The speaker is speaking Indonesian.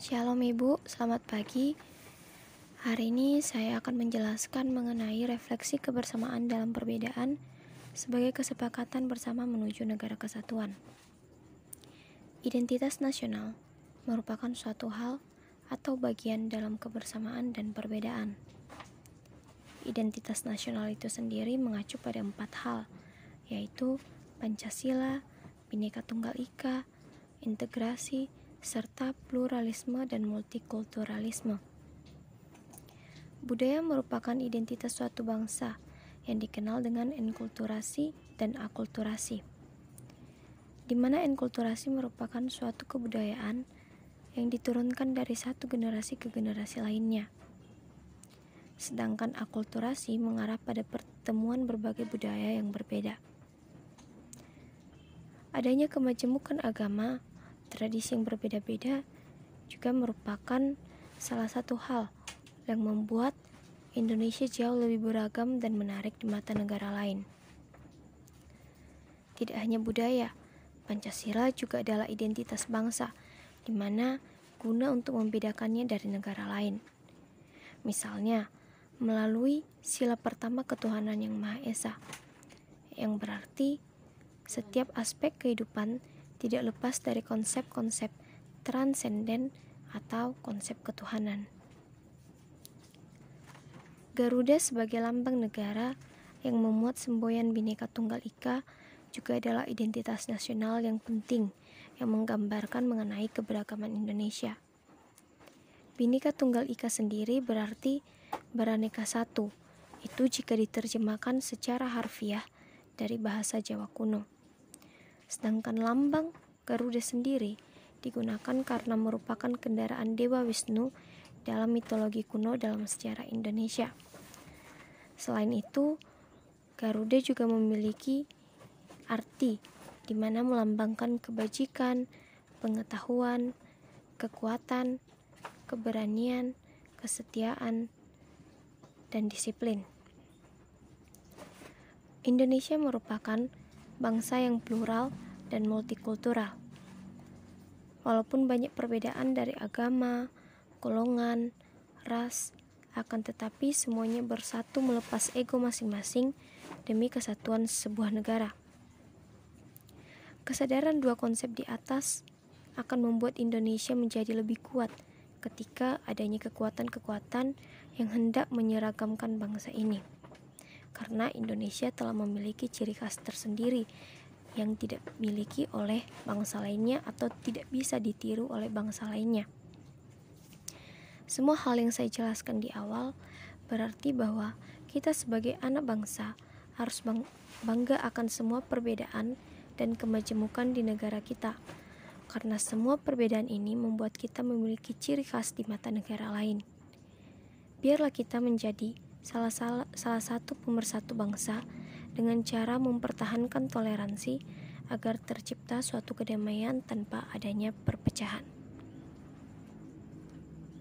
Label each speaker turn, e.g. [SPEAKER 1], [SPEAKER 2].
[SPEAKER 1] Shalom Ibu, selamat pagi. Hari ini saya akan menjelaskan mengenai refleksi kebersamaan dalam perbedaan sebagai kesepakatan bersama menuju negara kesatuan. Identitas nasional merupakan suatu hal atau bagian dalam kebersamaan dan perbedaan. Identitas nasional itu sendiri mengacu pada empat hal, yaitu Pancasila, Bhinneka Tunggal Ika, integrasi, serta pluralisme dan multikulturalisme. Budaya merupakan identitas suatu bangsa yang dikenal dengan enkulturasi dan akulturasi. Di mana enkulturasi merupakan suatu kebudayaan yang diturunkan dari satu generasi ke generasi lainnya. Sedangkan akulturasi mengarah pada pertemuan berbagai budaya yang berbeda. Adanya kemajemukan agama tradisi yang berbeda-beda juga merupakan salah satu hal yang membuat Indonesia jauh lebih beragam dan menarik di mata negara lain. Tidak hanya budaya, Pancasila juga adalah identitas bangsa, di mana guna untuk membedakannya dari negara lain. Misalnya, melalui sila pertama ketuhanan yang Maha Esa, yang berarti setiap aspek kehidupan tidak lepas dari konsep-konsep transenden atau konsep ketuhanan. Garuda sebagai lambang negara yang memuat semboyan Bhinneka Tunggal Ika juga adalah identitas nasional yang penting yang menggambarkan mengenai keberagaman Indonesia. Bhinneka Tunggal Ika sendiri berarti beraneka satu. Itu jika diterjemahkan secara harfiah dari bahasa Jawa kuno. Sedangkan lambang Garuda sendiri digunakan karena merupakan kendaraan Dewa Wisnu dalam mitologi kuno dalam sejarah Indonesia. Selain itu, Garuda juga memiliki arti di mana melambangkan kebajikan, pengetahuan, kekuatan, keberanian, kesetiaan, dan disiplin. Indonesia merupakan bangsa yang plural dan multikultural. Walaupun banyak perbedaan dari agama, golongan, ras, akan tetapi semuanya bersatu melepas ego masing-masing demi kesatuan sebuah negara. Kesadaran dua konsep di atas akan membuat Indonesia menjadi lebih kuat ketika adanya kekuatan-kekuatan yang hendak menyeragamkan bangsa ini karena Indonesia telah memiliki ciri khas tersendiri yang tidak dimiliki oleh bangsa lainnya atau tidak bisa ditiru oleh bangsa lainnya. Semua hal yang saya jelaskan di awal berarti bahwa kita sebagai anak bangsa harus bangga akan semua perbedaan dan kemajemukan di negara kita. Karena semua perbedaan ini membuat kita memiliki ciri khas di mata negara lain. Biarlah kita menjadi salah, salah, salah satu pemersatu bangsa dengan cara mempertahankan toleransi agar tercipta suatu kedamaian tanpa adanya perpecahan.